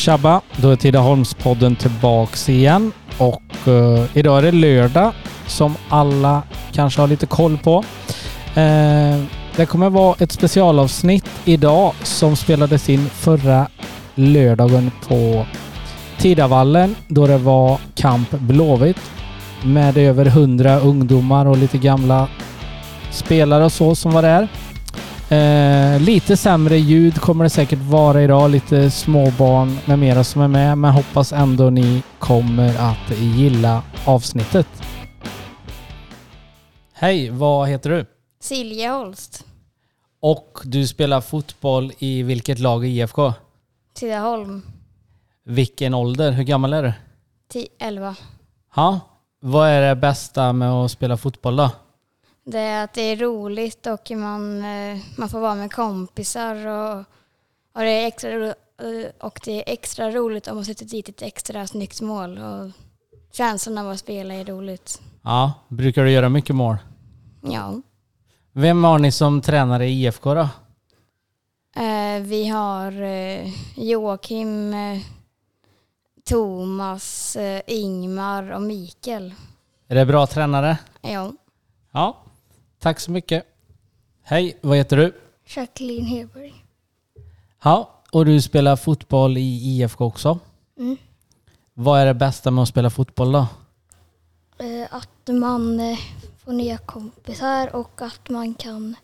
Tjabba! Då är Tidaholmspodden tillbaks igen och uh, idag är det lördag som alla kanske har lite koll på. Uh, det kommer vara ett specialavsnitt idag som spelades in förra lördagen på Tidavallen då det var Kamp Blåvitt med över 100 ungdomar och lite gamla spelare och så som var där. Eh, lite sämre ljud kommer det säkert vara idag. Lite småbarn med mera som är med. Men hoppas ändå ni kommer att gilla avsnittet. Hej, vad heter du? Silja Holst, Och du spelar fotboll i vilket lag i IFK? Tidaholm, Vilken ålder? Hur gammal är du? 10, 11. Ja, vad är det bästa med att spela fotboll då? Det är att det är roligt och man, eh, man får vara med kompisar och, och, det är extra, ro- eh, och det är extra roligt om man sätter dit ett extra snyggt mål. Och känslan av att spela är roligt. Ja, brukar du göra mycket mål? Ja. Vem har ni som tränare i IFK då? Eh, vi har Joakim, Thomas, Ingmar och Mikael. Är det bra tränare? Ja. Ja, tack så mycket. Hej, vad heter du? Jacqueline Hedberg. Ja, och du spelar fotboll i IFK också. Mm. Vad är det bästa med att spela fotboll då? Eh, att man eh, får nya kompisar och att man kan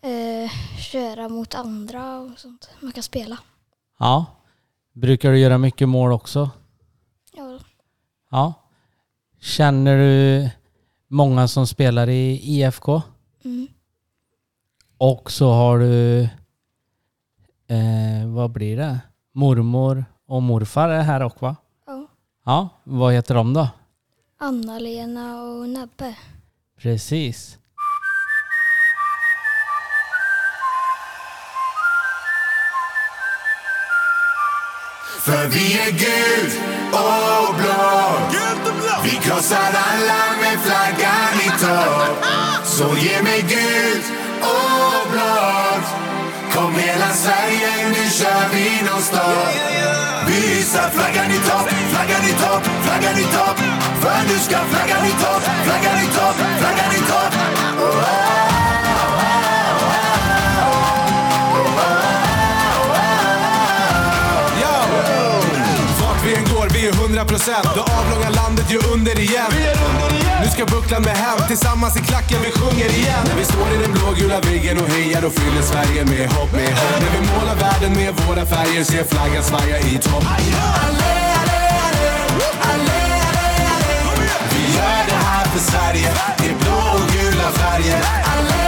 eh, köra mot andra och sånt. Man kan spela. Ja. Brukar du göra mycket mål också? Ja, Ja. Känner du många som spelar i IFK? mm. Och så har du, eh, vad blir det? Mormor och morfar är här också va? ja. Ja, vad heter de då? Anna-Lena och Nebbe. Precis. För vi är gult och blått vi krossar alla med flaggan i topp. Så ge mig gult och blått Kom hela Sverige, nu kör vi nonstop. Vi hissar flaggan i topp, flaggan i topp, flaggan i topp. För nu ska flaggan i topp, flaggan i topp, flaggan i topp. Oh. oh. 100 procent. Det avlånga landet gör under igen. Nu ska bucklan med hem, tillsammans i klacken vi sjunger igen. När vi står i den blågula viggen och hejar och fyller Sverige med hopp, med hopp. När vi målar världen med våra färger ser flaggan svaja i topp. Vi gör det här för Sverige i blå och gula färger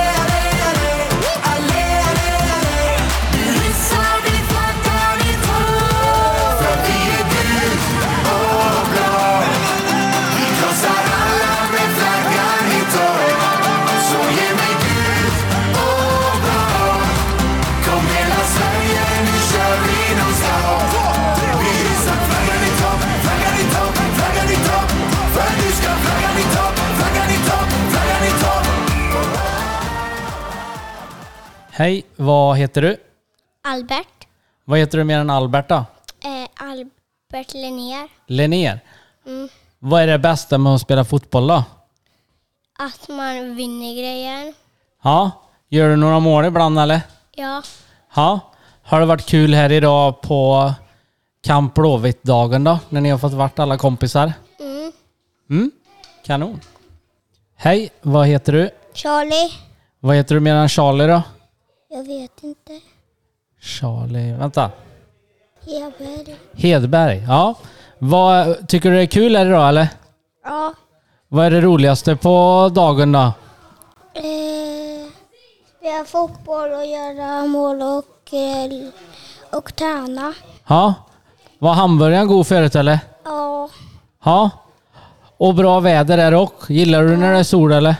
Hej, vad heter du? Albert. Vad heter du mer än Albert då? Eh, Albert Linnér. Linnér. Mm. Vad är det bästa med att spela fotboll då? Att man vinner grejer. Ja, gör du några mål ibland eller? Ja. Ja. Har det varit kul här idag på Camp Blåvitt-dagen då? När ni har fått vart alla kompisar? Mm. Mm, kanon. Hej, vad heter du? Charlie. Vad heter du mer än Charlie då? Jag vet inte. Charlie, vänta. Heberg. Hedberg, ja. Vad, tycker du det är kul här idag eller? Ja. Vad är det roligaste på dagen då? Eh, spela fotboll och göra mål och, eh, och träna. Ja. Var hamburgaren god förut eller? Ja. Ja. Och bra väder är det också. Gillar du när det är sol eller?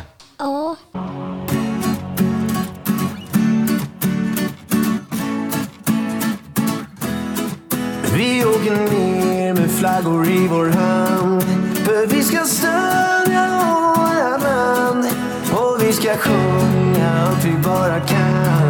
Ner med flaggor i vår hand. För vi ska stödja vårat land Och vi ska sjunga allt vi bara kan.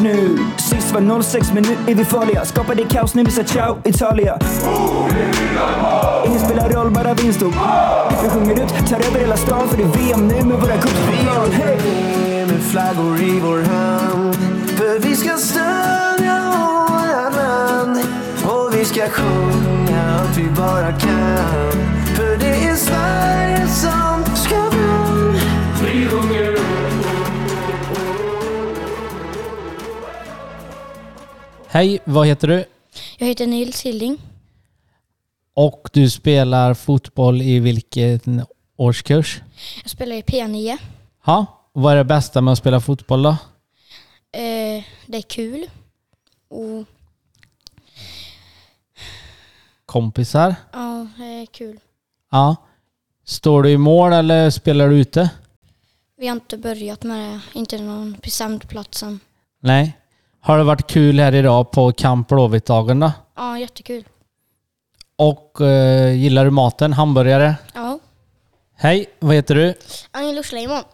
Nu. Sist var 06 men nu är vi farliga? Skapade kaos när vi sa ciao Italia. Ingen spelar roll, bara vinst och Vi sjunger ut, tar över hela stan för det är VM nu med våra cups på plan hey! Med flaggor i vår hand. För vi ska stödja våra land Och vi ska sjunga allt vi bara kan. För det är Sverige som Hej, vad heter du? Jag heter Nils Hilding. Och du spelar fotboll i vilken årskurs? Jag spelar i P9. Ja, vad är det bästa med att spela fotboll då? Eh, det är kul. Och Kompisar? ja, det är kul. Ja. Står du i mål eller spelar du ute? Vi har inte börjat med det. Inte någon bestämd plats än. Nej. Har det varit kul här idag på Camp Blåvitt-dagen då? Ja, jättekul. Och eh, gillar du maten? Hamburgare? Ja. Hej, vad heter du? Angelo Schleiman.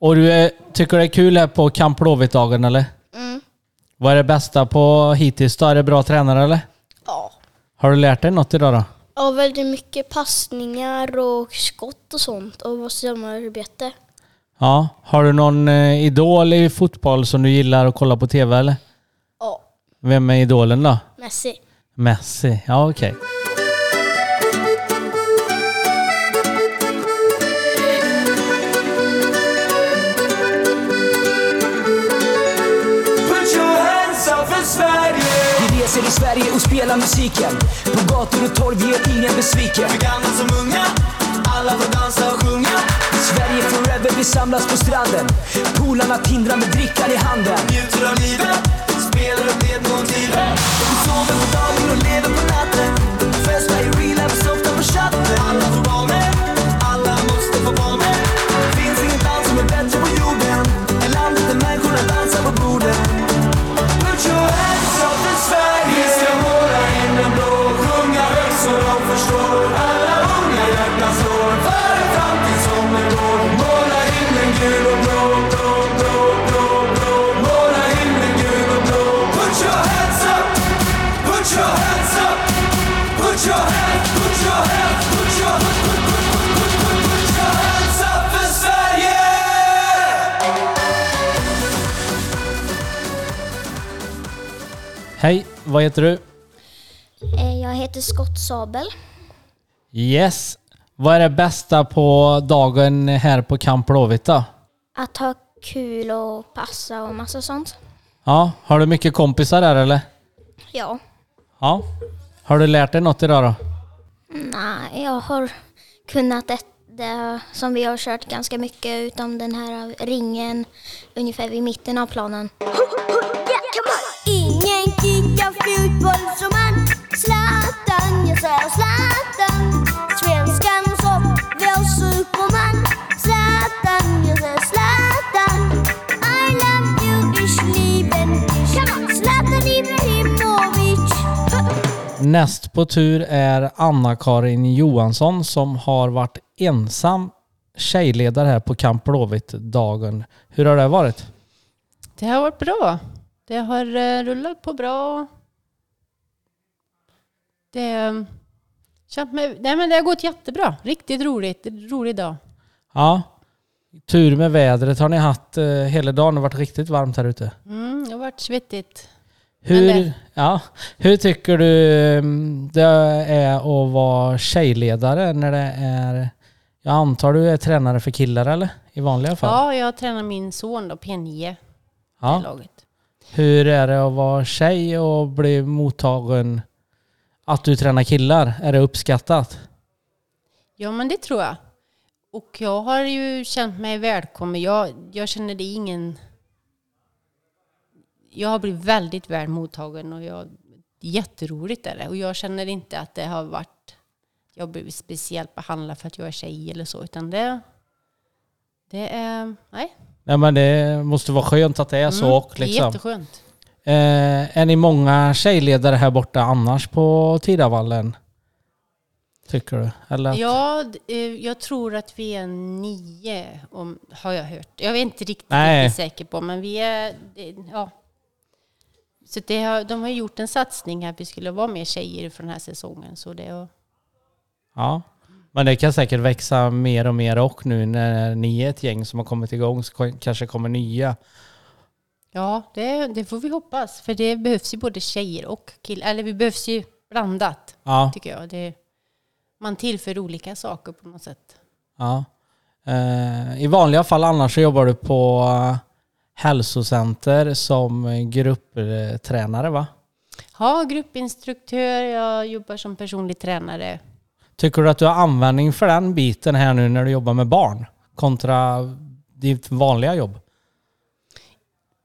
Och du eh, tycker det är kul här på Camp Blåvitt-dagen eller? Mm. Vad är det bästa på hittills då? Är det bra tränare eller? Ja. Har du lärt dig något idag då? Ja, väldigt mycket passningar och skott och sånt och samarbete. Ja. Har du någon eh, idol i fotboll som du gillar att kolla på TV eller? Ja. Vem är idolen då? Messi. Messi. Ja, okej. Put your hands up för Sverige Vi reser i Sverige och spelar musiken På gator och torg, vi är ingen besviken För gamla som unga, alla får dansa och sjunga Sverige forever, vi samlas på stranden. Polarna tindrar med drickan i handen. Njuter av livet, spelar upp ledmotivet Vi sover på dagen. Vad heter du? Eh, Jag heter Scott Sabel. Yes. Vad är det bästa på dagen här på Camp Blåvitt då? Att ha kul och passa och massa sånt. Ja, har du mycket kompisar där eller? Ja. Ja. Har du lärt dig något idag då? Nej, jag har kunnat det, det som vi har kört ganska mycket utom den här ringen ungefär vid mitten av planen. Ingen fotboll som han Zlatan, jag säger Zlatan Svenskan som vår superman Zlatan, jag säger Zlatan I love you, ich lieben dich Zlatan Ibrahimovic Näst på tur är Anna-Karin Johansson som har varit ensam tjejledare här på Camp Blåvitt-dagen. Hur har det varit? Det har varit bra. Det har eh, rullat på bra. Det, känt mig, nej men det har gått jättebra. Riktigt roligt. Rolig dag. Ja. Tur med vädret har ni haft eh, hela dagen. Det har varit riktigt varmt här ute. Mm, det har varit svettigt. Hur, ja, hur tycker du mm, det är att vara tjejledare när det är... Jag antar du är tränare för killar eller? I vanliga fall? Ja, jag tränar min son då, P9, Ja. laget. Hur är det att vara tjej och bli mottagen att du tränar killar? Är det uppskattat? Ja, men det tror jag. Och jag har ju känt mig välkommen. Jag, jag känner det ingen... Jag har blivit väldigt väl mottagen och jag jätteroligt är det. Och jag känner inte att det har varit, jag har blivit speciellt behandlad för att jag är tjej eller så, utan det, det är, nej. Nej men det måste vara skönt att det är så. Mm, och Det är liksom. jätteskönt. Eh, är ni många tjejledare här borta annars på Tidavallen? Tycker du? Eller? att- Ja, eh, jag tror att vi är nio, om, har jag hört. Jag är inte riktigt, riktigt säker på, men vi är... Ja. Så det har, de har gjort en satsning här att vi skulle vara mer tjejer för den här säsongen. Så det, Ja. Men det kan säkert växa mer och mer och nu när ni är ett gäng som har kommit igång så kanske kommer nya. Ja, det, det får vi hoppas. För det behövs ju både tjejer och killar. Eller vi behövs ju blandat, Ja. tycker jag. Det, man tillför olika saker på något sätt. ja. Eh, I vanliga fall annars så jobbar du på eh, hälsocenter som grupptränare va? Ja, gruppinstruktör, jag jobbar som personlig tränare. Tycker du att du har användning för den biten här nu när du jobbar med barn kontra ditt vanliga jobb?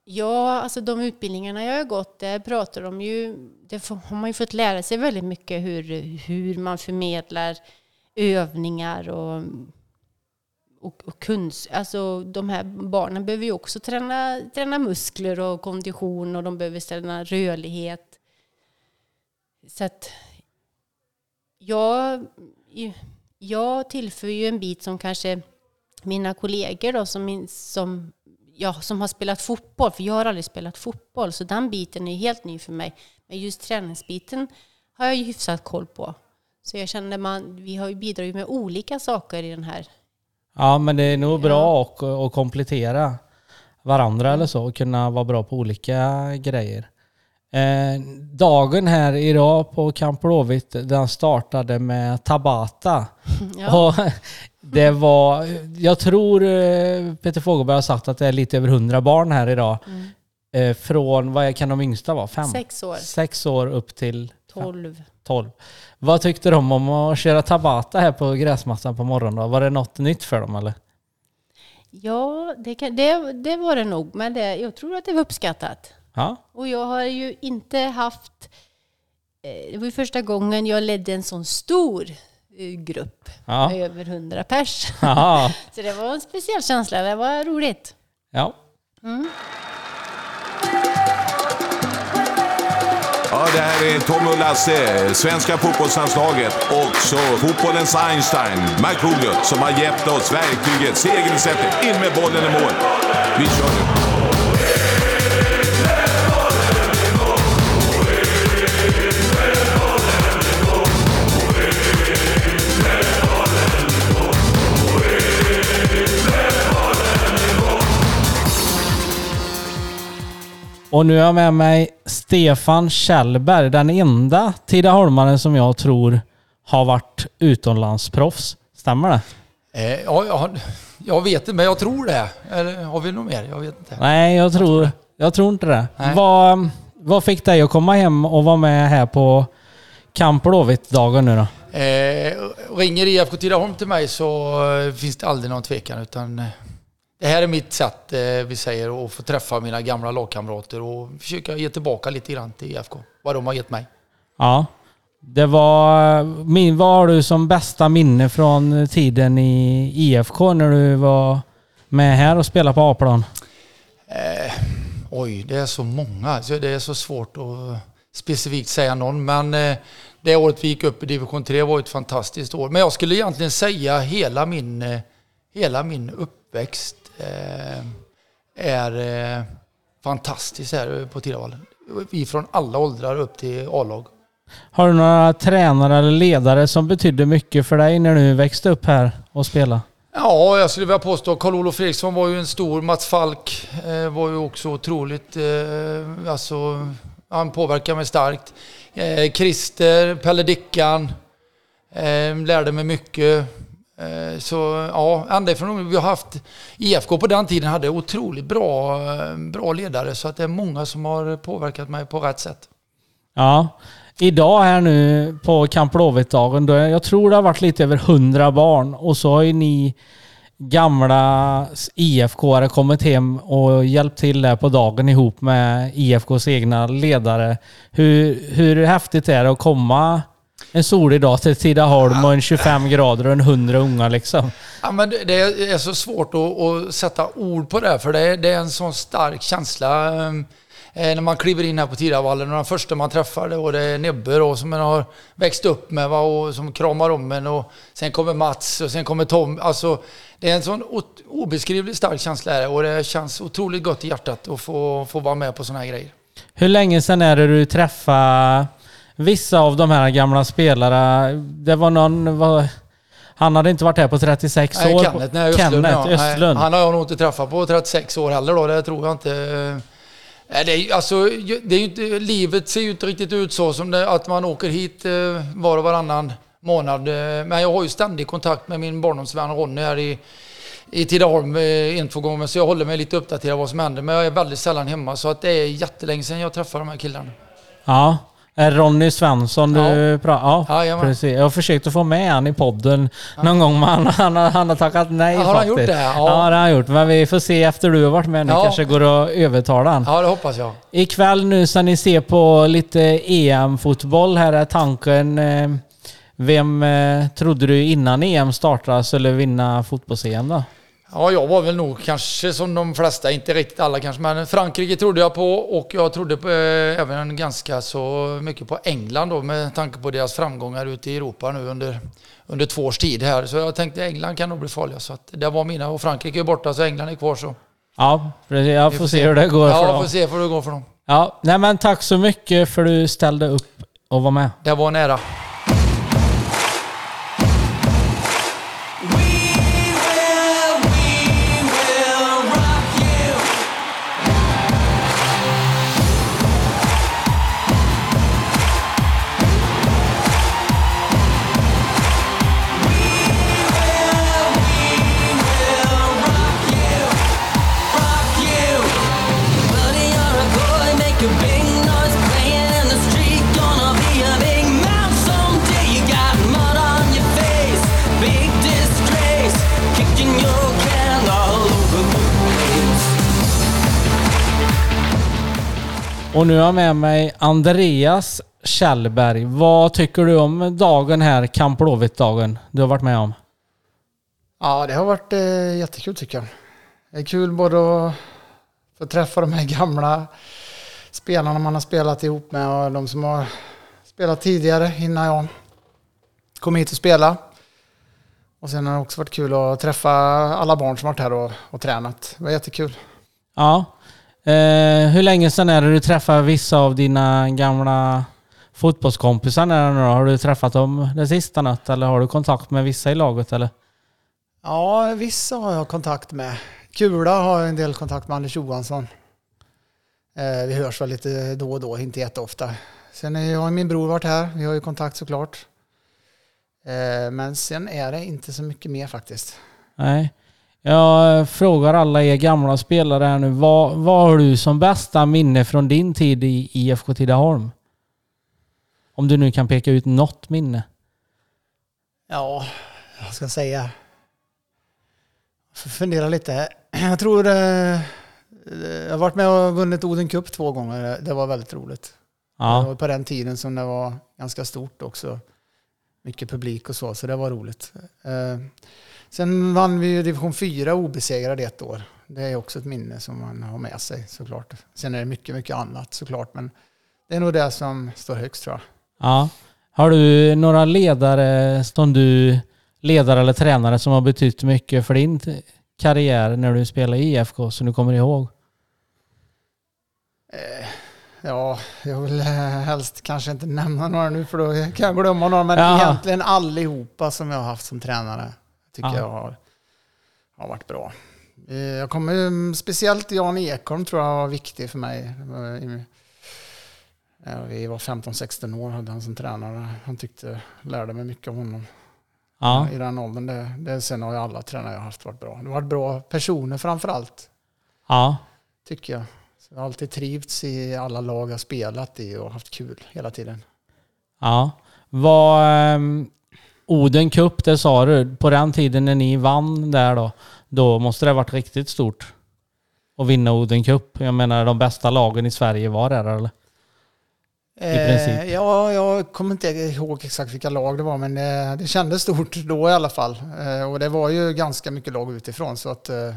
Ja, alltså de utbildningarna jag har gått, där pratar de ju, det har man ju fått lära sig väldigt mycket hur, hur man förmedlar övningar och, och, och kunskap. Alltså de här barnen behöver ju också träna, träna muskler och kondition och de behöver träna rörlighet. Så att jag, jag tillför ju en bit som kanske mina kollegor då, som, som, ja, som har spelat fotboll, för jag har aldrig spelat fotboll, så den biten är helt ny för mig. Men just träningsbiten har jag ju hyfsat koll på. Så jag känner man, vi har ju bidragit med olika saker i den här. Ja, men det är nog bra att, att komplettera varandra eller så och kunna vara bra på olika grejer. Eh, dagen här idag på Camp Blåvitt, den startade med Tabata. Ja. Och det var, jag tror eh, Peter Fogelberg har sagt att det är lite över 100 barn här idag. Eh, från, vad kan de yngsta vara? Fem? Sex år, Sex år upp till tolv. 12. Vad tyckte de om att köra Tabata här på gräsmattan på morgonen då? Var det något nytt för dem eller? Ja, det, kan, det, det var det nog, men det, jag tror att det var uppskattat. Ja. Och jag har ju inte haft... eh, Det var ju första gången jag ledde en sån stor grupp Ja. med över 100 pers. Ja. Så det var en speciell känsla, det var roligt. ja. Ja, det här är Tom och Lasse, svenska fotbollslandslaget och så fotbollens Einstein, Markoolio, som har gett oss verktyget, segerreceptet, in med bollen i mål. Vi kör nu. Och nu är jag med mig Stefan Kjellberg, den enda Tidaholmaren som jag tror har varit utomlandsproffs. Stämmer det? Eh, ja, ja, jag vet inte, men jag tror det. Eller har vi något mer? Jag vet inte. Nej, jag tror, jag tror inte det. Nej. Vad, vad fick dig att komma hem och vara med här på Camp Blåvitt-dagen nu då? Eh, ringer IFK Tidaholm till mig så finns det aldrig någon tvekan utan det här är mitt sätt, eh, vi säger, att få träffa mina gamla lagkamrater och försöka ge tillbaka lite grann till IFK. Vad de har gett mig. Ja. Det var... Min, vad har du som bästa minne från tiden i IFK när du var med här och spelade på A-plan? Eh, oj, det är så många. Så det är så svårt att specifikt säga någon. Men eh, det året vi gick upp i division 3 var ett fantastiskt år. Men jag skulle egentligen säga hela min, eh, hela min uppväxt är eh, fantastisk här på Tidavallen. Vi från alla åldrar upp till A-lag. Har du några tränare eller ledare som betydde mycket för dig när du växte upp här och spelade? Ja, jag skulle vilja påstå Karl-Olof Fredriksson var ju en stor. Mats Falk eh, var ju också otroligt... Eh, alltså, han påverkade mig starkt. Eh, Christer, Pelle Dickan. Eh, lärde mig mycket. Eh, så ja, ända ifrån vi har haft... IFK på den tiden hade otroligt bra, eh, bra ledare. Så att det är många som har påverkat mig på rätt sätt. Ja. Idag här nu på Camp Blåvitt-dagen, jag tror det har varit lite över 100 barn och så har ju ni gamla IFK-are kommit hem och hjälpt till där på dagen ihop med IFKs egna ledare. Hur, hur häftigt är det att komma en solig dag till Tidaholm och en 25 grader och en 100 unga liksom? Ja, men det- är så svårt att, att sätta ord på det, för det är, det är en sån stark känsla eh, när man kliver in här på Tidavallen och den första man träffar det, och det är Nebbe då, som man har växt upp med va, och som kramar om en och sen kommer Mats och sen kommer Tom. Alltså, det är en sån obeskrivligt stark känsla här, och det känns otroligt gott i hjärtat att få, få vara med på såna här grejer. Hur länge sedan är det du träffade vissa av de här gamla spelarna? Det var någon... Var, han hade inte varit här på 36 Nej, år. Kenneth, nej, Östlund, Kenneth ja. Nej, Östlund. han har jag nog inte träffat på 36 år heller då, det tror jag inte. Nej, Det är, alltså, det är inte, livet ser ju inte riktigt ut så som det, att man åker hit eh, var och varannan månad. Eh, Men jag har ju ständig kontakt med min barndomsvän Ronny här i, i Tidaholm eh, en, två gånger. Så jag håller mig lite uppdaterad vad som händer. Men jag är väldigt sällan hemma. Så att det är jättelänge sedan jag träffade de här killarna. Ja. Är Ronny Svensson du Ja. pratar Ja, Jajamän. precis. Jag har försökt att få med han i podden någon gång, men han, han, har- han har tackat nej Ja, har han faktiskt. gjort det? Ja. Ja. det har han gjort. Men vi får se efter du har varit med nu. Ja. kanske går att övertala han. Ja, det hoppas jag. Ikväll nu ska ni se på lite EM-fotboll. Här är tanken. eh, Vem eh, trodde du innan EM startade skulle vinna fotbolls-EM då? Ja, jag var väl nog kanske som de flesta, inte riktigt alla kanske, men Frankrike trodde jag på och jag trodde på, eh, även ganska så mycket på England då med tanke på deras framgångar ute i Europa nu under, under två års tid här. Så jag tänkte England kan nog bli farliga. Så att det var mina och Frankrike är borta så England är kvar så. Ja, precis. Jag Vi får se hur det går ja, för Ja, dem. får se hur det går för dem. Ja, nej men tack så mycket för du ställde upp och var med. Det var nära. Och nu har jag med mig Andreas Kjellberg. Vad tycker du om dagen här, Camp Blåvitt-dagen, du har varit med om? Ja, det har varit eh, jättekul tycker jag. Det är kul både att få träffa de här gamla spelarna man har spelat ihop med och de som har spelat tidigare innan jag kom hit och spela. Och sen har det också varit kul att träffa alla barn som varit här och, och tränat. Det var jättekul. Ja. Eh, hur länge sedan är det du träffade vissa av dina gamla fotbollskompisar? När nu då? Har du träffat dem det sista något eller har du kontakt med vissa i laget eller? Ja, vissa har jag kontakt med. Kula har jag en del kontakt med Anders Johansson. Eh, vi hörs väl lite då och då, inte jätteofta. Sen har jag och min bror varit här, vi har ju kontakt såklart. Eh, men sen är det inte så mycket mer faktiskt. Nej. Jag frågar alla er gamla spelare här nu. Vad, vad har du som bästa minne från din tid i IFK Tidaholm? Om du nu kan peka ut något minne. Ja, vad ska jag säga? Får fundera lite. Jag tror eh, jag har varit med och vunnit Oden Cup två gånger. Det var väldigt roligt. Ja. Det var på den tiden som det var ganska stort också. Mycket publik och så, så det var roligt. Sen vann vi ju division 4 obesegrade ett år. Det är också ett minne som man har med sig såklart. Sen är det mycket, mycket annat såklart, men det är nog det som står högst tror jag. Ja. Har du några ledare som du, ledare eller tränare som har betytt mycket för din karriär när du spelade i IFK som du kommer ihåg? Eh, Ja, jag vill eh, helst kanske inte nämna några nu för då kan jag glömma några. Men Jaha. egentligen allihopa som jag har haft som tränare tycker Ja. jag har, har varit bra. Eh, Jag kommer, mm, speciellt Jan Ekholm tror jag var viktig för mig. Eh, Vi var 15-16 år hade han som tränare. Han tyckte, lärde mig mycket av honom. Ja. I den åldern. Det, det, sen har ju alla tränare jag haft varit bra. Det har varit bra personer framför allt Ja. tycker jag. Så jag har alltid trivts i alla lag jag spelat i och haft kul hela tiden. Ja. Vad, ehm, Oden Cup, det sa du. På den tiden när ni vann där då, då måste det ha varit riktigt stort. Att vinna Oden Cup. Jag menar de bästa lagen i Sverige var där eller? princip. Eh, ja, jag kommer inte ihåg exakt vilka lag det var, men det, det kändes stort då i alla fall. Eh, och det var ju ganska mycket lag utifrån, så att eh,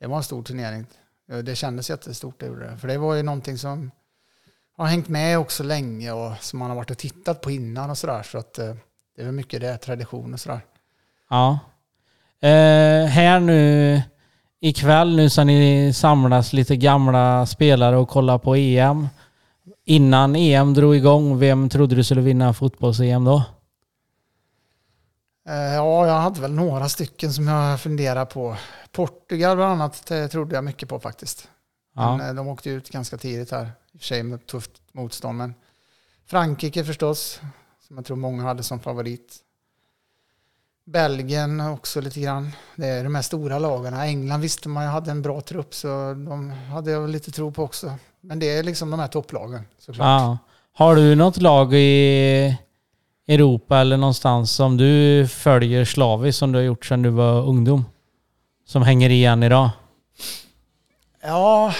det var en stor turnering. Eh, Det kändes jättestort, det gjorde det. För det var ju någonting som har hängt med också länge och som man har varit och tittat på innan och sådär. Så att eh, det är väl mycket det, tradition och sådär. Ja. Eh, här nu ikväll nu så ni samlas lite gamla spelare och kollar på EM. Innan EM drog igång, vem trodde du skulle vinna fotbolls-EM då? Eh, Ja, jag hade väl några stycken som jag funderar på. Portugal bland annat trodde jag mycket på faktiskt. Ja. Men eh, de åkte ut ganska tidigt här. I och för sig med tufft motstånd. Men Frankrike förstås, som jag tror många hade som favorit. Belgien också lite grann. Det är de här stora lagarna. England visste man ju hade en bra trupp så de hade jag lite tro på också. Men det är liksom de här topplagen såklart. Ja. Har du något lag i Europa eller någonstans som du följer slaviskt som du har gjort sedan du var ungdom? Som hänger igen idag? Ja,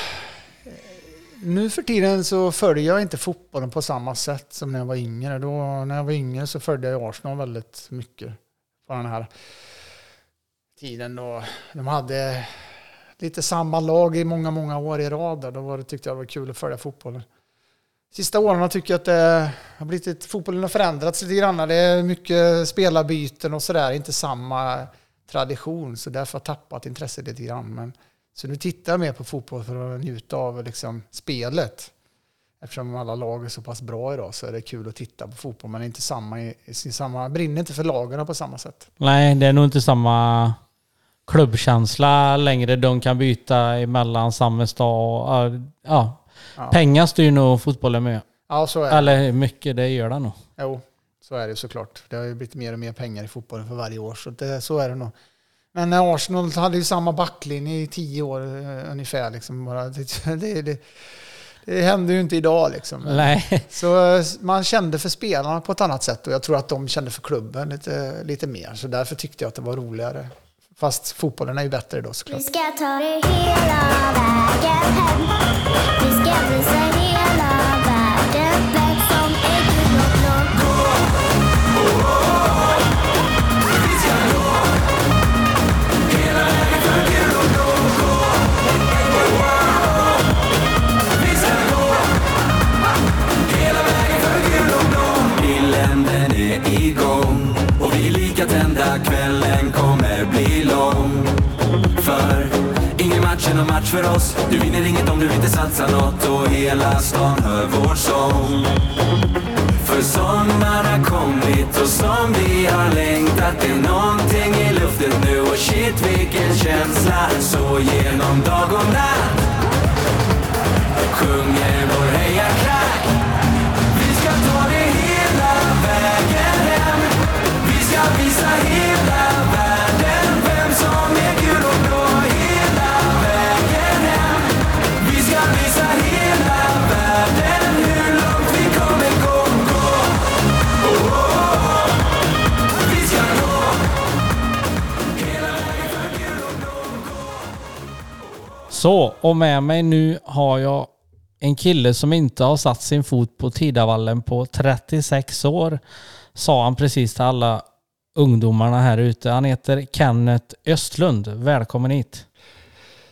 nu för tiden så följer jag inte fotbollen på samma sätt som när jag var yngre. Då, när jag var yngre så följde jag Arsenal väldigt mycket på den här tiden då de hade lite samma lag i många, många år i rad. där. Då var det, tyckte jag det var kul att följa fotbollen. Sista åren tycker jag att det har blivit fotbollen har förändrats lite grann. Det är mycket spelarbyten och sådär, inte samma tradition. Så därför har jag tappat intresset lite grann. Men, så nu tittar jag mer på fotboll för att njuta av liksom, spelet. Eftersom alla lag är så pass bra idag så är det kul att titta på fotboll. Men inte samma, samma, brinner inte för lagen på samma sätt. Nej, det är nog inte samma klubbkänsla längre. De kan byta emellan samma stad. och- Ja. Ja. Pengar styr nog fotbollen med. Ja, så är det. Eller mycket, det gör det nog. Jo, så är det såklart. Det har ju blivit mer och mer pengar i fotbollen för varje år. Så, det, så är det nog. Men Arsenal hade ju samma backlinje i tio år eh, ungefär. Liksom bara. Det, det, det, det händer ju inte idag. Liksom. Nej. Så eh, man kände för spelarna på ett annat sätt och jag tror att de kände för klubben lite, lite mer. Så därför tyckte jag att det var roligare. Fast fotbollen är ju bättre idag såklart. Vi ska ta det hela vägen hem Vi ska visa hela världen vem som är igång. Och vi är lika tända, kvällen kommer bli lång. För ingen match är någon match för oss. Du vinner inget om du inte satsar nåt och hela stan hör vår sång. För sommaren har kommit och som vi har längtat. Det är nånting i luften nu. Och shit vilken känsla. Så genom dag och natt sjunger vår hejarklack Så, och med mig nu har jag en kille som inte har satt sin fot på Tidavallen på 36 år. Sa han precis till alla ungdomarna här ute. Han heter Kenneth Östlund. Välkommen hit.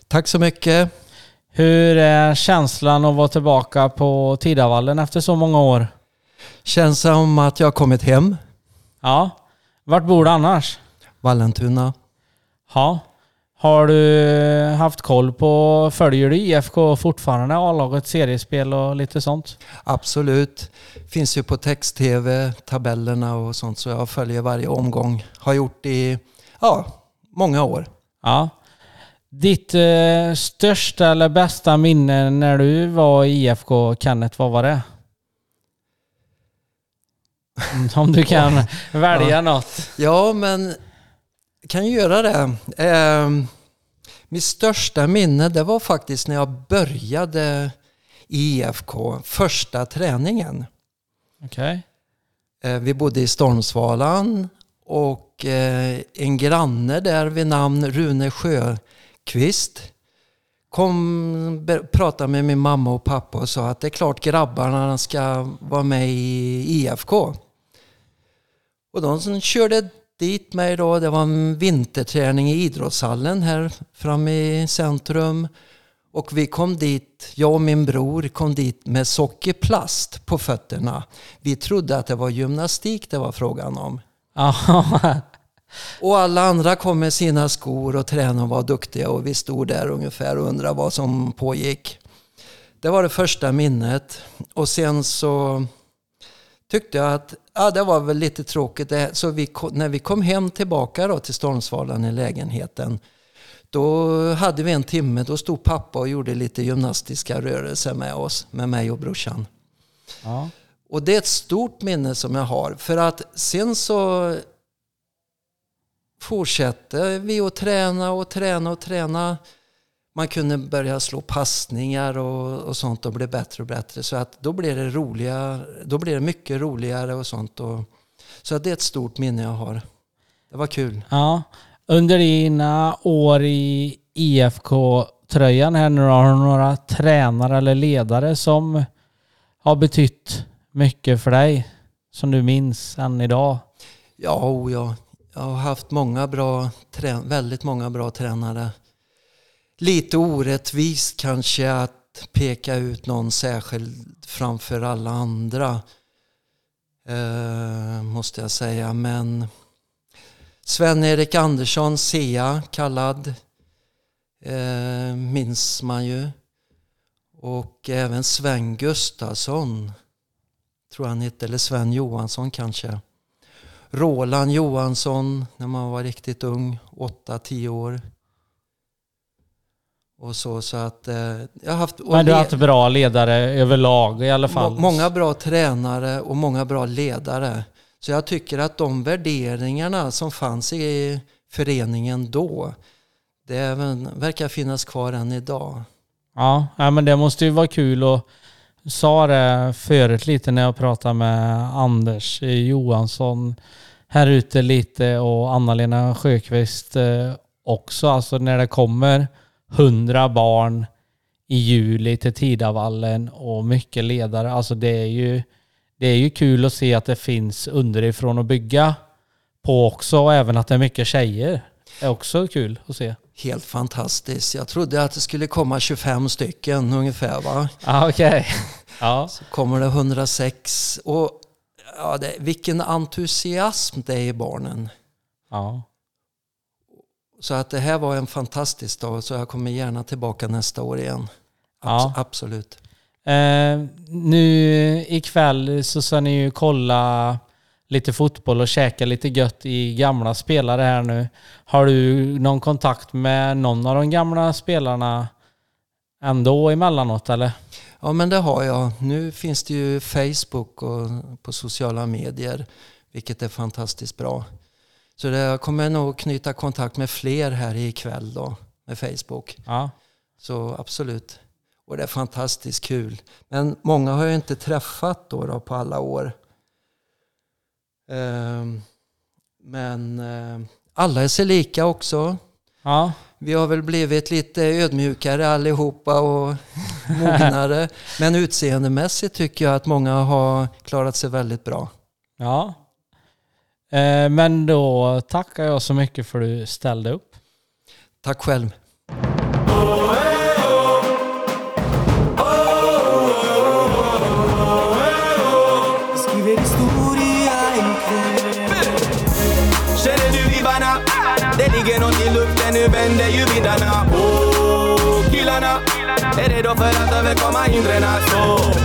Tack så mycket. Hur är känslan att vara tillbaka på Tidavallen efter så många år? Känns som att jag har kommit hem. Ja. Vart bor du annars? Vallentuna. Ja. Har du haft koll på, följer du IFK fortfarande, A-laget, seriespel och lite sånt? Absolut. Finns ju på text-tv, tabellerna och sånt så jag följer varje omgång. Har gjort i, ja, många år. Ja. Ditt eh, största eller bästa minne när du var i IFK, Kenneth, vad var det? Om du kan välja Ja. något. Ja, men kan göra det. Eh, mitt största minne det var faktiskt när jag började i IFK, första träningen. Okej. Eh, vi bodde i Stormsvalan och eh, en granne där vid namn Rune Sjöqvist kom pratade med min mamma och pappa och sa att det är klart grabbarna ska vara med i IFK. Och de körde dit mig då, det var en vinterträning i idrottshallen här framme i centrum. Och vi kom dit, jag och min bror kom dit med sockerplast på fötterna. Vi trodde att det var gymnastik det var frågan om. Och alla andra kom med sina skor och tränade och var duktiga och vi stod där ungefär och undrade vad som pågick. Det var det första minnet. Och sen så tyckte jag att ja, det var väl lite tråkigt. Det- Så vi, när vi kom hem tillbaka då till Stormsvallan i lägenheten då hade vi en timme, då stod pappa och gjorde lite gymnastiska rörelser med oss, med mig och brorsan. Ja. Och det är ett stort minne som jag har. För att sen så fortsatte vi att träna och träna och träna. Man kunde börja slå passningar och, och sånt och bli bättre och bättre. Så att då blev det roliga, då blev det mycket roligare och sånt. Och, så att det är ett stort minne jag har. Det var kul. Ja. Under dina år i IFK-tröjan här nu har du några tränare eller ledare som har betytt mycket för dig? Som du minns än idag? Ja, o ja. Jag har haft många bra, väldigt många bra tränare. Lite orättvist kanske att peka ut någon särskild framför alla andra. Eh, måste jag säga. Men Sven-Erik Andersson, Sea kallad, eh, minns man ju. Och även Sven Gustafsson, tror han hette, eller Sven Johansson kanske. Roland Johansson när man var riktigt ung, 8-10 år. Och så, så att eh, jag har haft... Men du har haft bra ledare överlag i alla fall? Må- Många bra tränare och många bra ledare. Så jag tycker att de värderingarna som fanns i föreningen då, det även, verkar finnas kvar än idag. Ja, men det måste ju vara kul och sa det förut lite när jag pratade med Anders Johansson här ute lite och Anna-Lena Sjöqvist eh, också. Alltså när det kommer hundra barn i juli till Tidavallen och mycket ledare. Alltså det är ju, det är ju kul att se att det finns underifrån att bygga på också och även att det är mycket tjejer. Det är också kul att se. Helt fantastiskt. Jag trodde att det skulle komma 25 stycken ungefär va? Ja, okej. Ja. Så kommer det 106 och ja, det, vilken entusiasm det är i barnen. Ja. Så att det här var en fantastisk dag så jag kommer gärna tillbaka nästa år igen. Abs- Ja. Absolut. Eh, nu ikväll så ska ni ju kolla lite fotboll och käka lite gött i gamla spelare här nu. Har du någon kontakt med någon av de gamla spelarna ändå emellanåt eller? Ja men det har jag. Nu finns det ju Facebook och på sociala medier vilket är fantastiskt bra. Så det, jag kommer nog knyta kontakt med fler här ikväll då med Facebook. Ja. Så absolut. Och det är fantastiskt kul. Men många har jag inte träffat då, då på alla år. Ehm, men eh, alla är sig lika också. Ja. Vi har väl blivit lite ödmjukare allihopa och mognare. Men utseendemässigt tycker jag att många har klarat sig väldigt bra. Ja. Eh, men då tackar jag så mycket för att du ställde upp. Tack själv. Skriver historia ikväll Känner du vibbarna? Det ligger nåt i luften, nu vänder ju vindarna redo för att överkomma hindren Så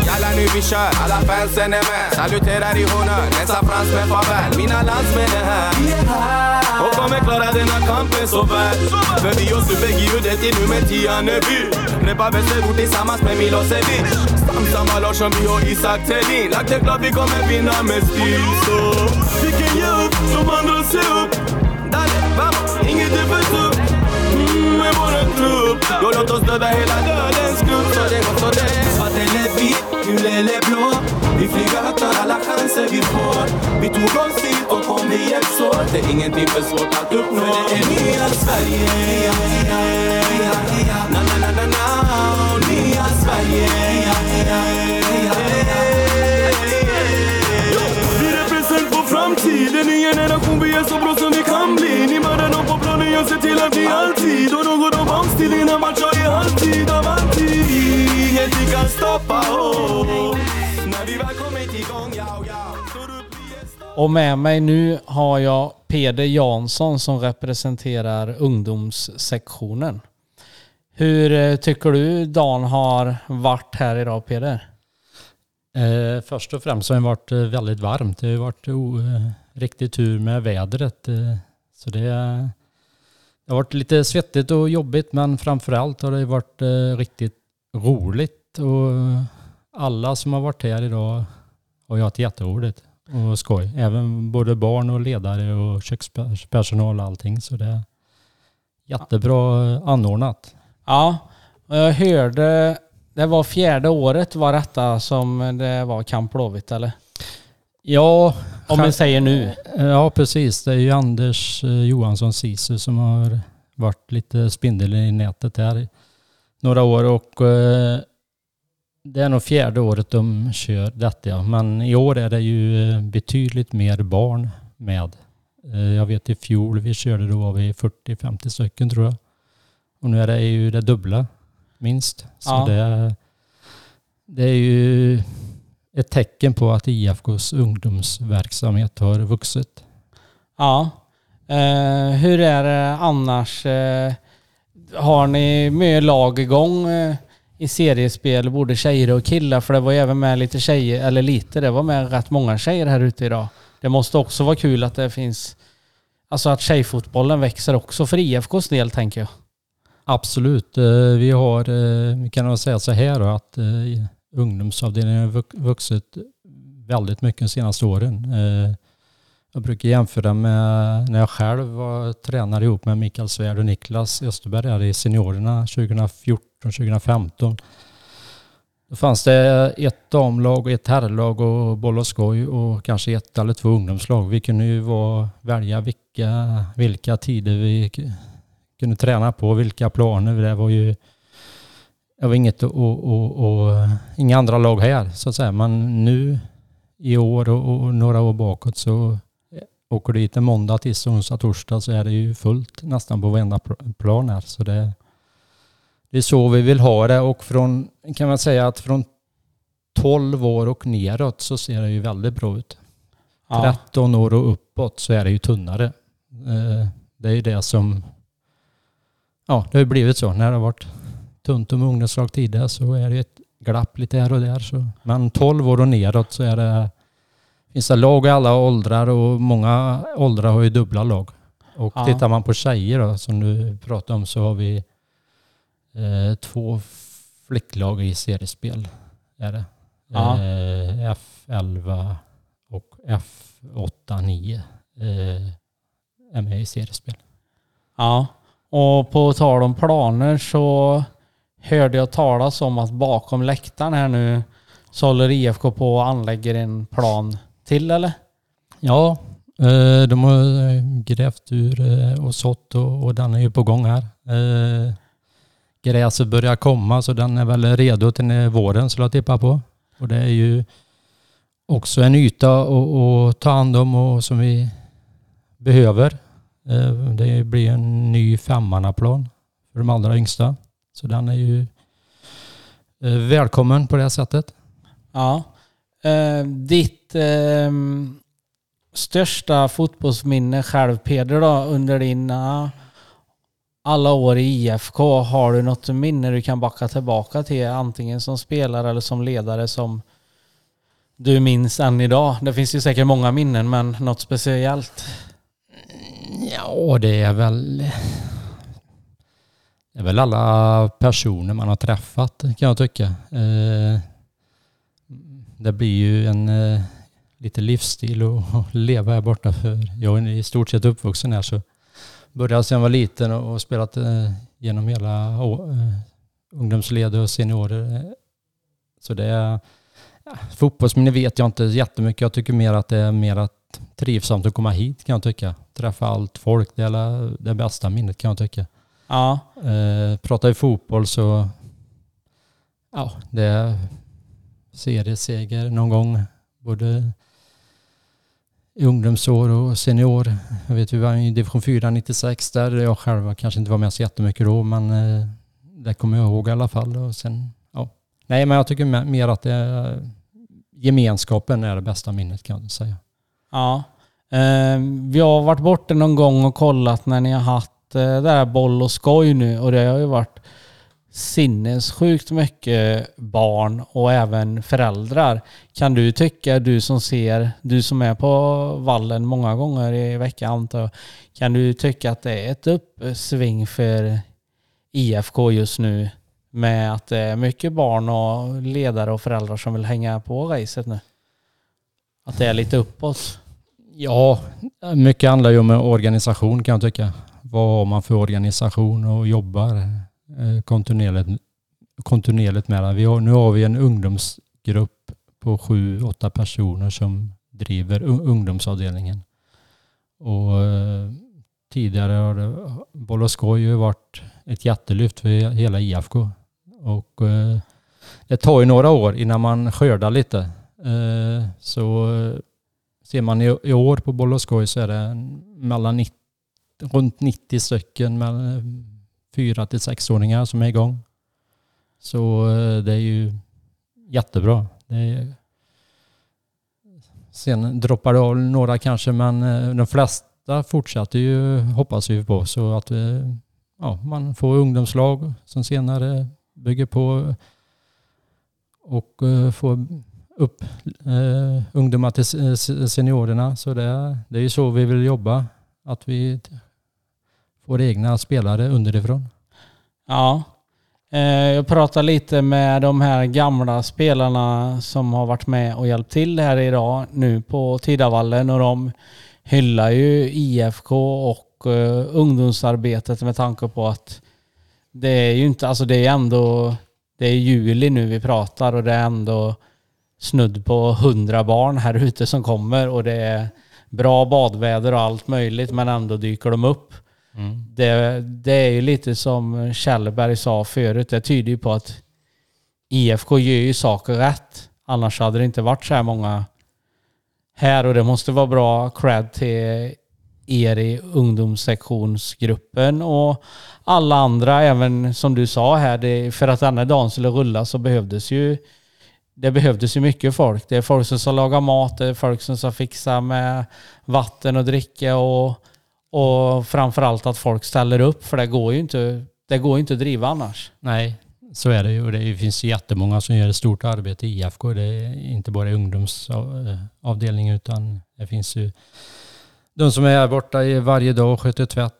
jalla nu vi kör, alla fansen är med. Saluterar i honör, nästa frans med farväl. Mina landsmän är här. Och kommer klara denna kampen så väl. För vi och supergiudet i nummer 10 är vi Västerort tillsammans med Milosevic Samma Larsson, vi och Isak Thelin. Lagt det klart vi kommer vinna med stil Så vi kan ge upp, de andra se upp. Dale, vamos, inget är för tufft med våran trupp Då låt oss döda hela dödens grupp Så det går så det Svart eller vit, gul eller blå Vi flyger högt tar alla chanser vi får Vi tog oss hit och kom om vi hjälps åt Det är ingenting för svårt att uppnå För det är nya Sverige Na na na na na Nya Sverige Vi representerar för framtiden, en generation vi är så bra som vi kan bli mannen om jag ser till att vi alltid Och något av oss till innan matcher i halvtid av alltid Ingenting kan stoppa oss När vi väl kommit igång, ja ja Och med mig nu har jag Peder Jansson som representerar ungdomssektionen. Hur eh, tycker du dagen har varit här idag Peder? Eh, först och främst har det varit eh, väldigt varmt. Det har varit o, eh, riktigt tur med vädret. Eh, så det, det har varit lite svettigt och jobbigt men framförallt har det varit eh, riktigt roligt. Och alla som har varit här idag har ju haft jätteroligt och skoj. Även både barn och ledare och kökspersonal och allting. Så det är jättebra eh, anordnat. Ja, jag hörde, det var fjärde året var detta som det var Camp Blåvitt eller? Ja. Om vi säger nu. Ja, precis. Det är ju Anders eh, Johansson Sisu som har varit lite spindel i nätet här några år och eh, det är nog fjärde året de kör detta. Men i år är det ju eh, betydligt mer barn med. Jag vet i fjol vi körde då var vi 40-50 stycken tror jag. Och nu är det ju det dubbla minst. Så Ja. det, det är ju ett tecken på att IFKs ungdomsverksamhet har vuxit. Ja. Eh, hur är det annars? Eh, har ni mycket lag igång eh, i seriespel, både tjejer och killar? För det var ju även med lite tjejer, eller lite, det var med rätt många tjejer här ute idag. Det måste också vara kul att det finns, alltså att tjejfotbollen växer också för IFKs del tänker jag. Absolut. Eh, Vi har, eh, vi kan nog säga så här då, att eh, ungdomsavdelningen har vuxit väldigt mycket de senaste åren. Eh, jag brukar jämföra med när jag själv var tränare ihop med Mikael Svärd och Niklas Österberg här i seniorerna 2014-2015. Då fanns det ett damlag och ett herrlag och boll och skoj och kanske ett eller två ungdomslag. Vi kunde ju vara, välja vilka, vilka tider vi kunde träna på, vilka planer. Det var ju det var inget och, och, och, inga andra lag här så att säga. Men nu i år och, och några år bakåt så åker du dit en måndag, tisdag, onsdag, torsdag så är det ju fullt nästan på varenda pl- plan här. Så det, det är så vi vill ha det och från, kan man säga att från 12 år och neråt så ser det ju väldigt bra ut. Ja. 13 år och uppåt så är det ju tunnare. Eh, Det är ju det som, ja det har ju blivit så. När det har varit tunt om ungdomslag tidigare så är det ett glapp lite här och där. Så. Men 12 år och neråt så är det, finns det lag i alla åldrar och många åldrar har ju dubbla lag. Och Ja. tittar man på tjejer då, som du pratade om så har vi eh, två flicklag i seriespel. Är det. Ja. Eh, F11 och F8, 9 eh, är med i seriespel. Ja, och på tal om planer så hörde jag talas om att bakom läktaren här nu så håller IFK på och anlägger en plan till eller? Ja, eh, de har eh, grävt ur eh, och sått och, den är ju på gång här. Gräset börjar komma så den är väl redo till våren skulle jag tippa på. Och det är ju också en yta att, ta hand om och som vi behöver. Det blir en ny femmannaplan för de allra yngsta. Så den är ju eh, välkommen på det sättet. Ja. Eh, ditt eh, största fotbollsminne själv Peder då under dina alla år i IFK, har du något minne du kan backa tillbaka till antingen som spelare eller som ledare som du minns än idag? Det finns ju säkert många minnen men något speciellt? Ja, det är väl... Det är väl alla personer man har träffat kan jag tycka. Eh, Det blir ju en eh, lite livsstil att leva här borta för jag är i stort sett uppvuxen här så började sedan jag var liten och spelat eh, genom hela eh, ungdomsled och seniorer. Så det är Fotbollsminne vet jag inte jättemycket. Jag tycker mer att det är mer att trivsamt att komma hit kan jag tycka. Träffa allt folk. Det är det bästa minnet kan jag tycka. Ja. Eh, pratar vi fotboll så ja, det är serieseger någon gång. Både i ungdomsår och senior. Jag vet vi var i division 4 96 där jag själv kanske inte var med så jättemycket då men eh, det kommer jag ihåg i alla fall. Och sen, ja. Nej men jag tycker me- mer att det gemenskapen är det bästa minnet kan jag säga. Ja. Eh, vi har varit borta någon gång och kollat när ni har haft Eh, det är boll och skoj nu och det har ju varit sinnessjukt mycket barn och även föräldrar. Kan du tycka, du som ser, du som är på vallen många gånger i veckan antar jag, kan du tycka att det är ett uppsving för IFK just nu med att det är mycket barn och ledare och föräldrar som vill hänga på racet nu? Att det är lite uppåt? Ja, mycket handlar ju om organisation kan jag tycka. Vad har man för organisation och jobbar eh, kontinuerligt, kontinuerligt med det. Vi har, nu har vi en ungdomsgrupp på sju, åtta personer som driver ungdomsavdelningen. Och eh, tidigare har det, Boll och skoj ju varit ett jättelyft för hela IFK. Och eh, det tar ju några år innan man skördar lite. Eh, så eh, ser man i, i år på Boll och skoj så är det mellan 90, runt 90 stycken mellan 4 till 6-åringar som är igång. Så eh, det är ju jättebra. Det är, sen droppar det av några kanske men eh, de flesta fortsätter ju hoppas vi på så att vi, ja, man får ungdomslag som senare bygger på och får upp eh, ungdomar till seniorerna. Så det, är- det är ju så vi vill jobba. Att vi får egna spelare underifrån. Ja. Eh, jag pratade lite med de här gamla spelarna som har varit med och hjälpt till här idag nu på Tidavallen och de hyllar ju IFK och eh, ungdomsarbetet med tanke på att det är ju inte, alltså det är ändå, det är juli nu vi pratar och det är ändå snudd på hundra barn här ute som kommer och det är bra badväder och allt möjligt men ändå dyker de upp. Det, det är ju lite som Kjellberg sa förut. Det tyder ju på att IFK gör ju saker rätt. Annars hade det inte varit så här många här och det måste vara bra cred till er i ungdomssektionsgruppen och alla andra, även som du sa här, det, för att denna dagen skulle rulla så behövdes ju det behövdes ju mycket folk. Det är folk som ska laga mat, det är folk som ska fixa med vatten och dricka och, och framförallt att folk ställer upp för det går ju inte, det går inte att driva annars. Nej, så är det ju. Och Det finns jättemånga som gör ett stort arbete i IFK. Det är inte bara ungdomsavdelningen utan det finns ju de som är här borta varje dag och sköter tvätt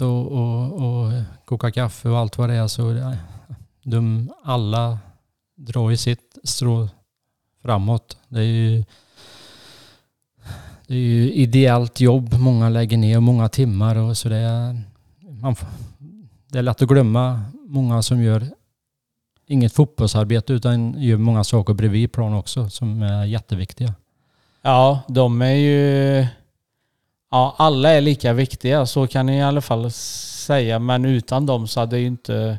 och, och, och kokar kaffe och allt vad det är. Så de alla drar ju sitt strå framåt. Det är ju det är ju ideellt jobb många lägger ner, många timmar och så det är, man, det är lätt att glömma många som gör inget fotbollsarbete utan gör många saker bredvid plan också som är jätteviktiga. Ja, de är ju... Ja, alla är lika viktiga, så kan ni i alla fall säga. Men utan dem så hade ju inte...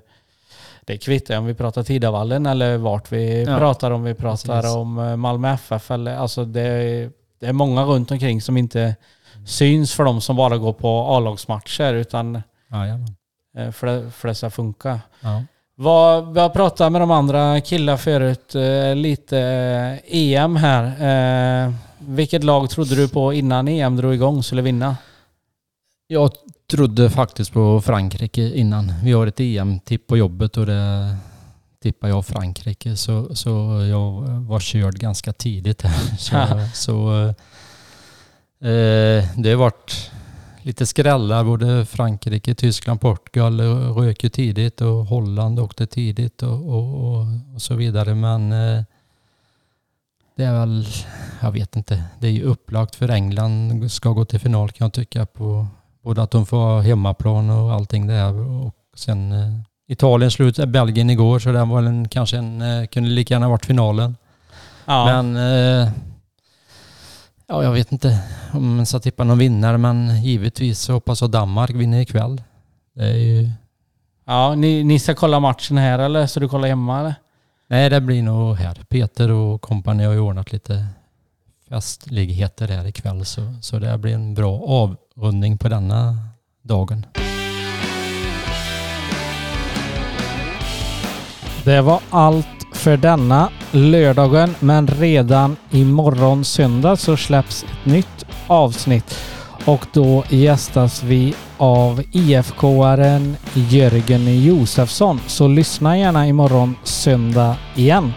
Det kvittar om vi pratar Tidavallen eller vart vi Ja, pratar om vi pratar precis. om eh, Malmö FF. Eller, alltså det, det är många runt omkring som inte syns för de som bara går på A-lagsmatcher utan Jajamän. eh, för det, för det ska funka. Ja. Vad, vi har pratat med de andra killar förut, eh, lite eh, EM här. Vilket lag trodde du på innan EM drog igång skulle vinna? Jag trodde faktiskt på Frankrike innan. Vi har ett EM-tipp på jobbet och det tippar jag Frankrike. Så, så jag var körd ganska tidigt här. Så, så eh, det har varit lite skrällar. Både Frankrike, Tyskland, Portugal eh, rök ju tidigt och Holland åkte tidigt och, och, och, och så vidare. Men eh, det är väl, jag vet inte, det är ju upplagt för England ska gå till final kan jag tycka på både att de får hemmaplan och allting där och sen eh, Italien slut Belgien igår så det var en, kanske en, eh, kunde lika gärna varit finalen. Ja. Men eh, ja, jag vet inte om man ska tippa någon vinnare men givetvis så hoppas jag Danmark vinner ikväll. Det är ju... Ja, ni, ni ska kolla matchen här eller så du kollar hemma eller? Nej, det blir nog här. Peter och kompani har ju ordnat lite festligheter här ikväll så, så det blir en bra avrundning på denna dagen. Det var allt för denna lördagen men redan imorgon söndag så släpps ett nytt avsnitt och då gästas vi av IFK-aren Jörgen Josefsson. Så lyssna gärna imorgon söndag igen.